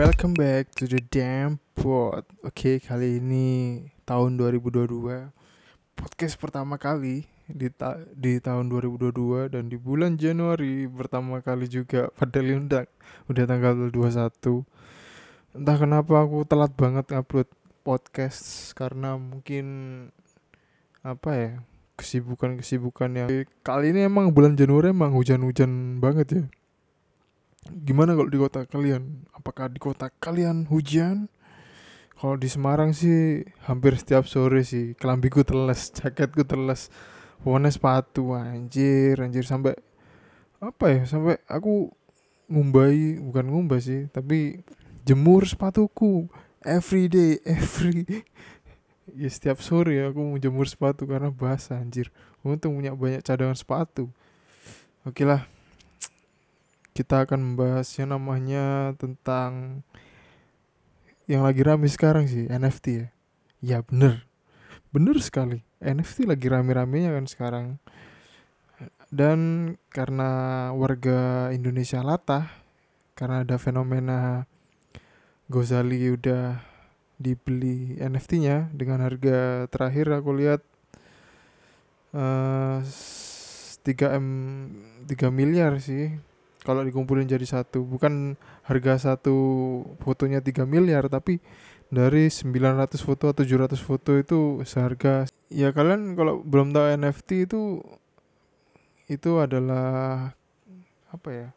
Welcome back to the damn pod. Oke, kali ini tahun 2022. Podcast pertama kali di ta di tahun 2022 dan di bulan Januari pertama kali juga padahal ini udah, tanggal 21. Entah kenapa aku telat banget upload podcast karena mungkin apa ya kesibukan-kesibukan yang kali ini emang bulan Januari emang hujan-hujan banget ya gimana kalau di kota kalian? Apakah di kota kalian hujan? Kalau di Semarang sih hampir setiap sore sih. Kelambiku teles jaketku teles. Warna sepatu anjir anjir. Sampai apa ya sampai aku ngumbai bukan ngumbah sih tapi jemur sepatuku. Every day every ya setiap sore aku mau jemur sepatu karena basah anjir. Untung punya banyak cadangan sepatu. Oke lah kita akan membahas yang namanya tentang yang lagi rame sekarang sih NFT ya. Ya bener, bener sekali. NFT lagi rame-ramenya kan sekarang. Dan karena warga Indonesia latah, karena ada fenomena Gozali udah dibeli NFT-nya dengan harga terakhir aku lihat uh, 3 m 3 miliar sih kalau dikumpulin jadi satu bukan harga satu fotonya 3 miliar tapi dari 900 foto atau 700 foto itu seharga. Ya kalian kalau belum tahu NFT itu itu adalah apa ya?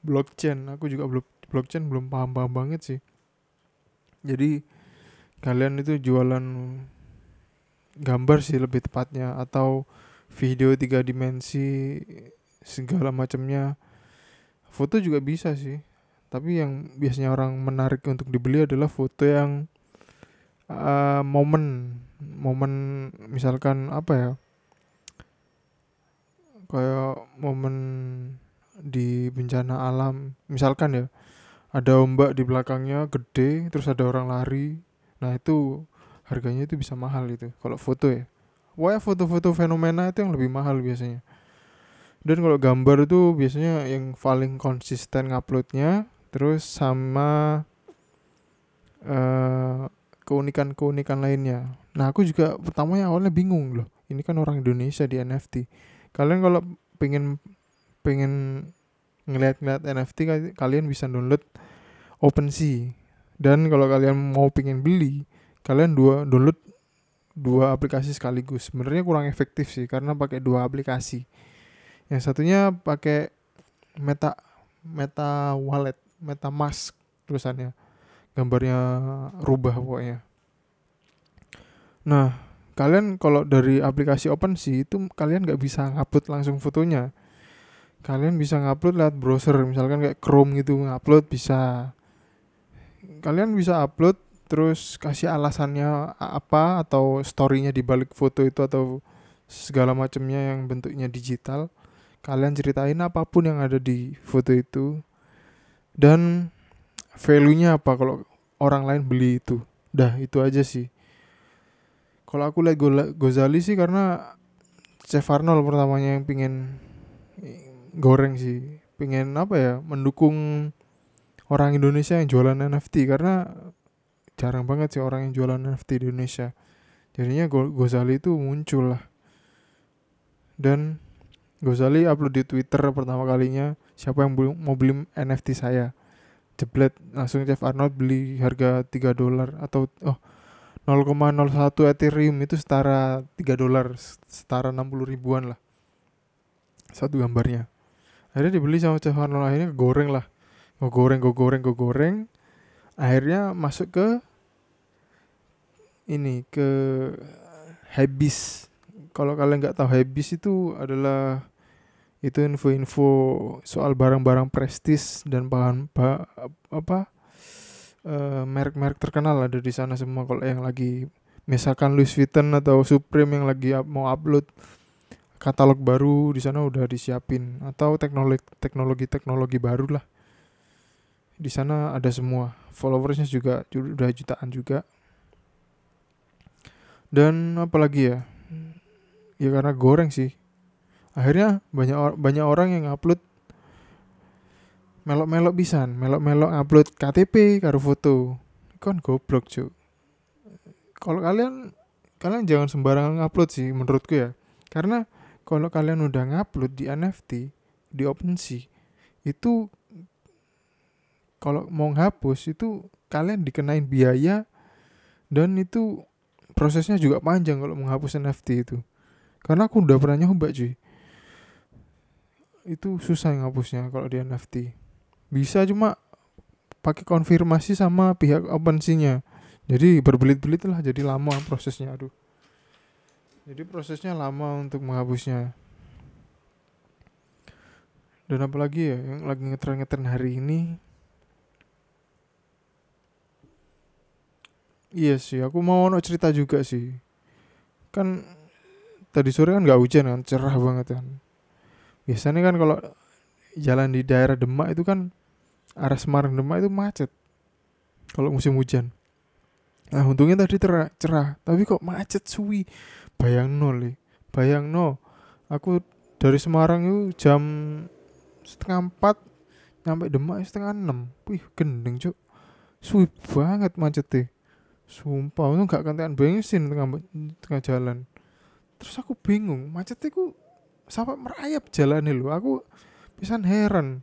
Blockchain. Aku juga belum blockchain belum paham paham banget sih. Jadi kalian itu jualan gambar sih lebih tepatnya atau video tiga dimensi segala macamnya. Foto juga bisa sih. Tapi yang biasanya orang menarik untuk dibeli adalah foto yang uh, momen. Momen misalkan apa ya? Kayak momen di bencana alam. Misalkan ya ada ombak di belakangnya gede terus ada orang lari. Nah itu harganya itu bisa mahal itu kalau foto ya. Wah foto-foto fenomena itu yang lebih mahal biasanya dan kalau gambar itu biasanya yang paling konsisten nguploadnya terus sama uh, keunikan-keunikan lainnya. Nah aku juga pertamanya awalnya bingung loh ini kan orang Indonesia di NFT kalian kalau pengen pengen ngeliat-ngeliat NFT kalian bisa download OpenSea dan kalau kalian mau pengen beli kalian dua download dua aplikasi sekaligus. Sebenarnya kurang efektif sih karena pakai dua aplikasi yang satunya pakai meta meta wallet meta mask tulisannya. Gambarnya rubah pokoknya. Nah kalian kalau dari aplikasi OpenSea itu kalian nggak bisa ngupload langsung fotonya. Kalian bisa ngupload lewat browser misalkan kayak Chrome gitu ngupload bisa. Kalian bisa upload terus kasih alasannya apa atau storynya di balik foto itu atau segala macamnya yang bentuknya digital kalian ceritain apa pun yang ada di foto itu. Dan value-nya apa kalau orang lain beli itu? Dah itu aja sih. Kalau aku lihat Gozali sih karena Chef Arnold pertamanya yang pingin goreng sih. Pingin apa ya mendukung orang Indonesia yang jualan NFT karena jarang banget sih orang yang jualan NFT di Indonesia. Jadinya Gozali itu muncul lah. Dan Gozali upload di Twitter pertama kalinya siapa yang mau beli NFT saya? Jeblet langsung Jeff Arnold beli harga 3 dolar atau oh 0,01 Ethereum itu setara 3 dolar setara 60 ribuan lah satu gambarnya. Akhirnya dibeli sama Jeff Arnold akhirnya goreng lah. Gue goreng gue goreng gue goreng. Akhirnya masuk ke ini ke habis kalau kalian nggak tahu habis itu adalah itu info-info soal barang-barang prestis dan bahan ba, apa uh, merek-merek terkenal ada di sana semua. Kalau yang lagi misalkan Louis Vuitton atau Supreme yang lagi mau upload katalog baru di sana udah disiapin. Atau teknologi teknologi teknologi baru lah. Di sana ada semua. Followersnya juga udah jutaan juga. Dan apalagi ya ya karena goreng sih. Akhirnya banyak or banyak orang yang upload melok-melok pisan melok-melok upload KTP karo foto. Kon goblok cuk. Kalau kalian kalian jangan sembarangan upload sih menurutku ya. Karena kalau kalian udah ngupload di NFT di OpenSea itu kalau mau ngapus itu kalian dikenain biaya dan itu prosesnya juga panjang kalau menghapus NFT itu karena aku udah pernah nyoba cuy. Itu susah ngapusnya kalau di NFT bisa cuma pakai konfirmasi sama pihak OpenSea-nya jadi berbelit-belit lah jadi lama prosesnya aduh. Jadi prosesnya lama untuk menghapusnya. Dan apalagi ya yang lagi ngetren-ngetren hari ini. Iya sih aku mau cerita juga sih. Kan tadi sore kan nggak hujan kan cerah banget kan. Biasanya kan kalau jalan di daerah Demak itu kan arah Semarang Demak itu macet kalau musim hujan. Nah untungnya tadi cerah, cerah tapi kok macet suwi. Bayang nol bayang no aku dari Semarang itu jam setengah empat nyampe Demak setengah enam. Wih gendeng cuk. Suwi banget macet deh sumpah itu gak kantian bensin tengah tengah jalan terus aku bingung macetnya ku sampai merayap jalan lho. Aku pisan heran.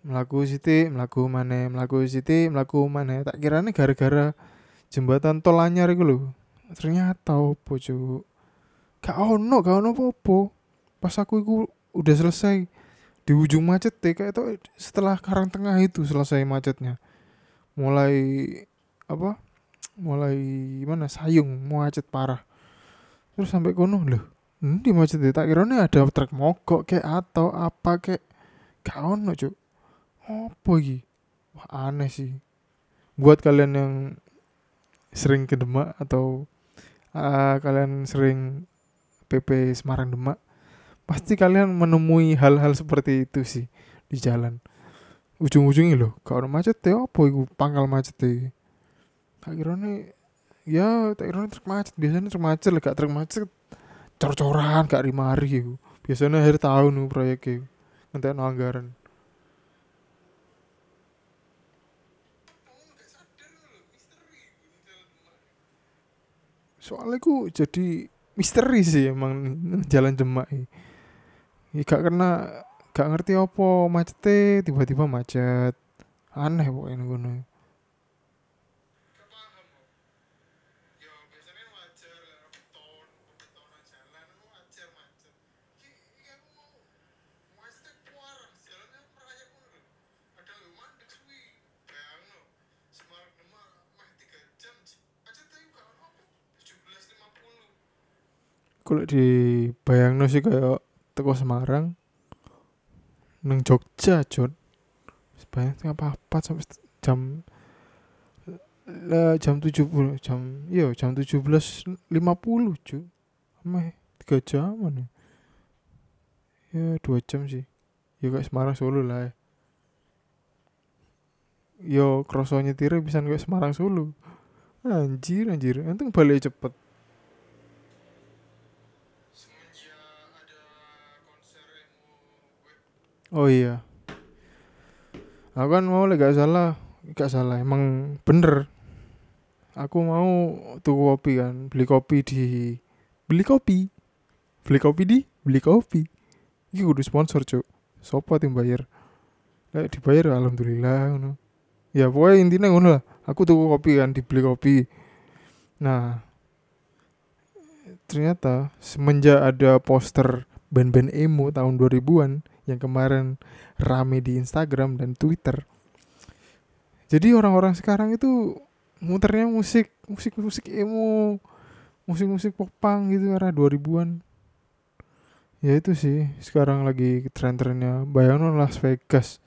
Melaku siti melaku mana melaku siti melaku mana tak kira nih gara-gara jembatan tol anyar itu loh ternyata opo cu gak ono gak ono apa pas aku itu udah selesai di ujung macet deh kayak itu setelah karang tengah itu selesai macetnya. Mulai apa? Mulai gimana? Sayung macet parah terus sampai kono loh di masjid tak kira ada truk mogok kayak atau apa kayak gak ono cuk. Apa iki? Wah aneh sih. Buat kalian yang sering ke Demak atau uh, kalian sering PP Semarang Demak pasti kalian menemui hal-hal seperti itu sih di jalan. Ujung-ujungnya loh kalau macet ya apa itu pangkal macet ya tak kira ya tak kira truk macet. Biasanya truk macet gak truk macet cor-coran gak rimari biasanya akhir tahun nih proyeknya nanti anggaran. Soalnya ku jadi misteri sih emang jalan Demak ya gak kena gak ngerti apa macetnya tiba-tiba macet. Aneh pokoknya gue kalau di bayang sih kayak teko Semarang neng Jogja Jon bayang apa apa sampai jam lah jam tujuh puluh jam iya jam tujuh belas lima puluh cu meh tiga jam mana ya dua jam sih. Ya kayak Semarang Solo lah ya. Yo krosonya tira bisa kayak Semarang Solo. Anjir anjir. Nanti balik cepet oh iya. Aku kan mau gak salah gak salah emang bener. Aku mau tuh kopi kan beli kopi di beli kopi. Beli kopi di beli kopi. Ini udah sponsor cuk. Sopo tim bayar? Lek dibayar alhamdulillah ngono. Ya pokoknya intinya ngono lah. Aku tuh kopi kan dibeli kopi. Nah ternyata semenjak ada poster band-band emo tahun 2000-an yang kemarin rame di Instagram dan Twitter. Jadi orang-orang sekarang itu muternya musik, musik-musik emo, musik-musik pop punk gitu era 2000-an. Ya itu sih sekarang lagi tren-trennya Bayangin Las Vegas.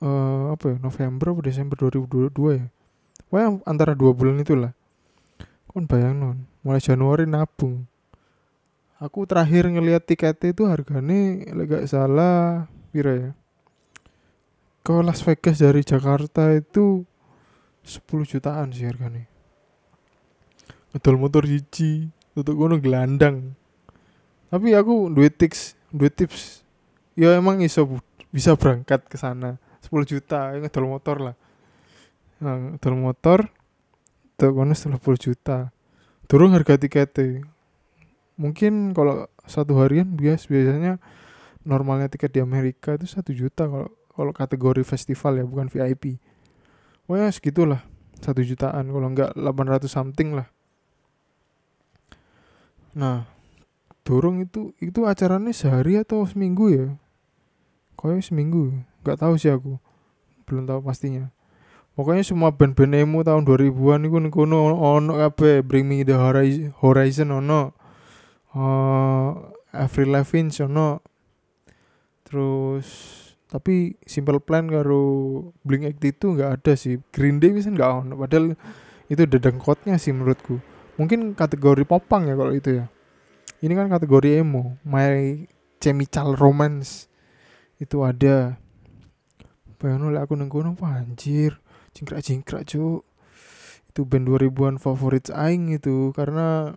Uh, apa ya November atau Desember 2022 ya. Wah antara dua bulan itulah. Kon bayangin mulai Januari nabung aku terakhir ngelihat tiketnya itu harganya lega salah pira ya? Ke Las Vegas dari Jakarta itu 10 jutaan sih harganya. Ngedol motor hiji untuk gunung gelandang. Tapi aku duit tips duit tips. Ya emang iso bisa berangkat ke sana. 10 juta ngedol motor lah. Nah, ngedol motor tuh kono 10 juta. Turun harga tiketnya mungkin kalau satu harian bias biasanya normalnya tiket di Amerika itu satu juta kalau kalau kategori festival ya bukan VIP pokoknya segitulah satu jutaan kalau enggak 800 something lah. Nah dorong itu itu acaranya sehari atau seminggu ya? Kayaknya seminggu nggak tahu sih aku. Belum tahu pastinya. Pokoknya semua band-band emo tahun 2000-an itu kono ono kabeh Bring Me The Horizon ono uh, Avril Lavigne ono terus tapi Simple Plan karo Blink itu nggak ada sih. Green Day bisa nggak ono. Padahal itu dedengkotnya sih menurutku. Mungkin kategori popang ya kalau itu ya. Ini kan kategori emo. My Chemical Romance. Itu ada. Bayang oleh aku nengkono apa anjir? Jingkrak jingkrak cuk. Itu band 2000-an favorit aing itu. Karena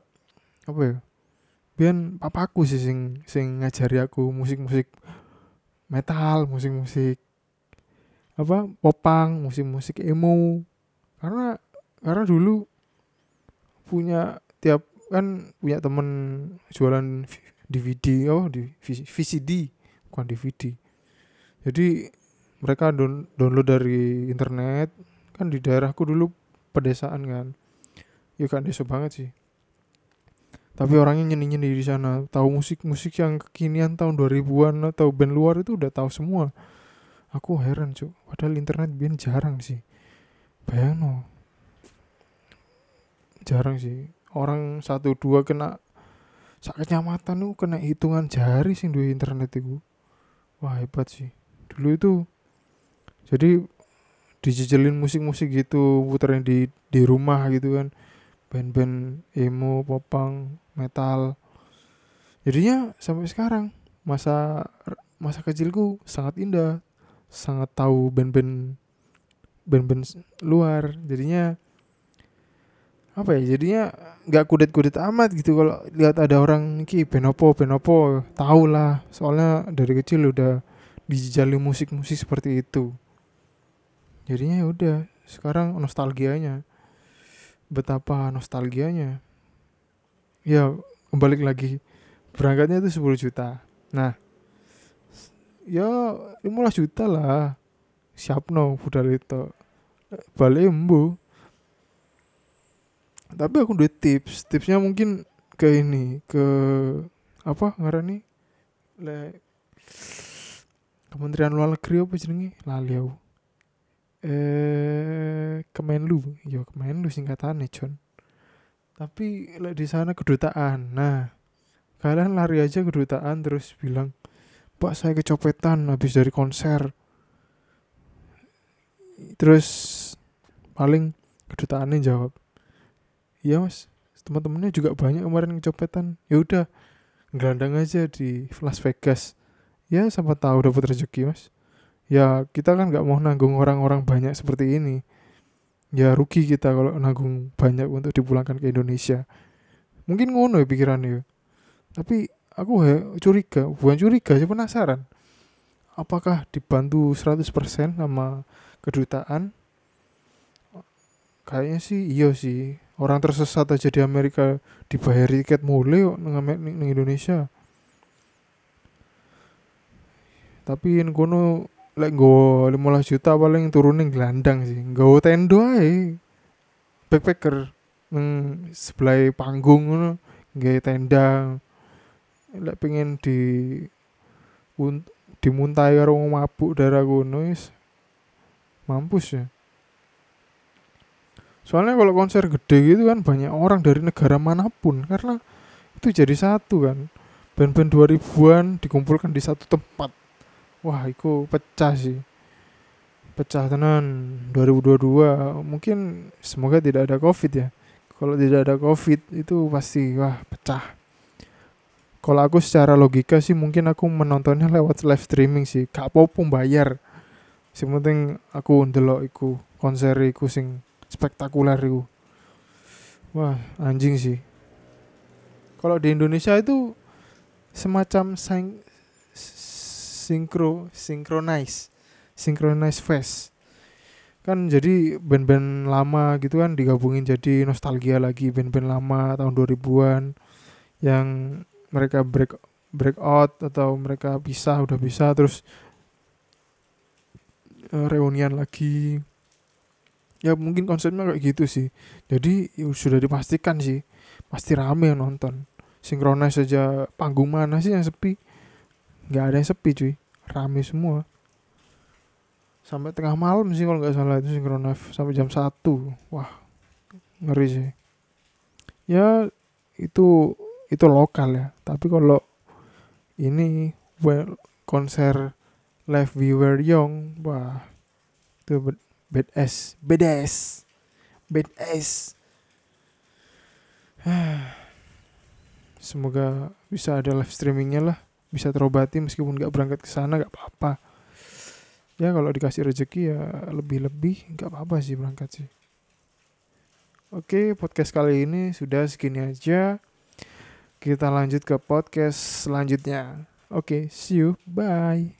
apa ya bian papaku sih sing sing ngajari aku musik-musik metal musik-musik apa popang musik-musik emo. Karena karena dulu punya tiap kan punya temen jualan DVD oh di VCD bukan DVD jadi mereka download dari internet kan di daerahku dulu pedesaan kan. Ya kan desa banget sih tapi orangnya nyeni-nyeni di sana. Tahu musik-musik yang kekinian tahun 2000-an atau band luar itu udah tahu semua. Aku heran cuy padahal internet biar jarang sih. Bayang no jarang sih. Orang satu dua kena sak kecamatan tuh kena hitungan jari sih dua internet itu wah hebat sih. Dulu itu jadi dijejelin musik-musik gitu puterin di di rumah gitu kan. Band-band emo popang metal. Jadinya sampai sekarang masa masa kecilku sangat indah sangat tahu band-band band-band luar. Jadinya apa ya jadinya nggak kudet-kudet amat gitu kalau lihat ada orang ki benopo benopo tahu lah. Soalnya dari kecil udah dijajali musik-musik seperti itu. Jadinya ya udah sekarang nostalgianya. Betapa nostalgianya ya kembali lagi. Berangkatnya itu 10 juta. Nah ya 15 juta lah. Siap no budal itu. Balik embu tapi aku udah tips. Tipsnya mungkin ke ini ke apa ngarani? Le Kementerian Luar Negeri apa jenenge? Lali aku. Eh Kemenlu, ya Kemenlu singkatannya, John. Tapi di sana kedutaan. Nah, kalian lari aja kedutaan terus bilang, "Pak, saya kecopetan habis dari konser." Terus paling kedutaannya jawab, "Iya, Mas. Teman-temannya juga banyak kemarin kecopetan." Ya udah, gelandang aja di Las Vegas ya siapa tahu dapat rezeki mas ya kita kan nggak mau nanggung orang-orang banyak seperti ini ya rugi kita kalau nanggung banyak untuk dipulangkan ke Indonesia. Mungkin ngono ya pikirannya tapi aku he, curiga bukan curiga sih penasaran. Apakah dibantu 100% sama kedutaan? Kayaknya sih iya sih. Orang tersesat aja di Amerika dibayar tiket mulai nang Indonesia. Tapi yang kono lek nggo 15 juta paling turunin gelandang sih. Nggo tendo ae. Backpacker neng sebelah panggung ngono nggawe tenda. Lek pengen di un, dimuntai karo mabuk daerah kono wis mampus ya. Soalnya kalau konser gede gitu kan banyak orang dari negara mana pun karena itu jadi satu kan. Band-band 2000-an dikumpulkan di satu tempat wah iku pecah sih. Pecah tenan 2022 mungkin semoga tidak ada covid ya. Kalau tidak ada covid itu pasti wah pecah. Kalau aku secara logika sih mungkin aku menontonnya lewat live streaming sih. Gak apa-apa bayar. Sing penting aku ndelok iku konser iku sing spektakuler iku. Wah anjing sih. Kalau di Indonesia itu semacam saing Synchro Synchronize Synchronize Fest. Kan jadi band-band lama gitu kan digabungin jadi nostalgia lagi band-band lama tahun 2000-an yang mereka break break out atau mereka pisah udah bisa terus uh, reunian lagi. Ya mungkin konsepnya kayak gitu sih. Jadi ya sudah dipastikan sih pasti rame yang nonton. Sinkronis saja panggung mana sih yang sepi nggak ada yang sepi cuy. Rame semua. Sampai tengah malam sih kalau nggak salah itu sinkronis sampai jam satu. Wah ngeri sih. Ya itu itu lokal ya. Tapi kalau ini well, konser live viewer young wah itu bad ass bad ass bad ass. Semoga bisa ada live streamingnya lah bisa terobati meskipun nggak berangkat ke sana nggak apa-apa. Ya kalau dikasih rezeki ya lebih-lebih nggak apa-apa sih berangkat sih. Oke podcast kali ini sudah segini aja. Kita lanjut ke podcast selanjutnya. Oke see you. Bye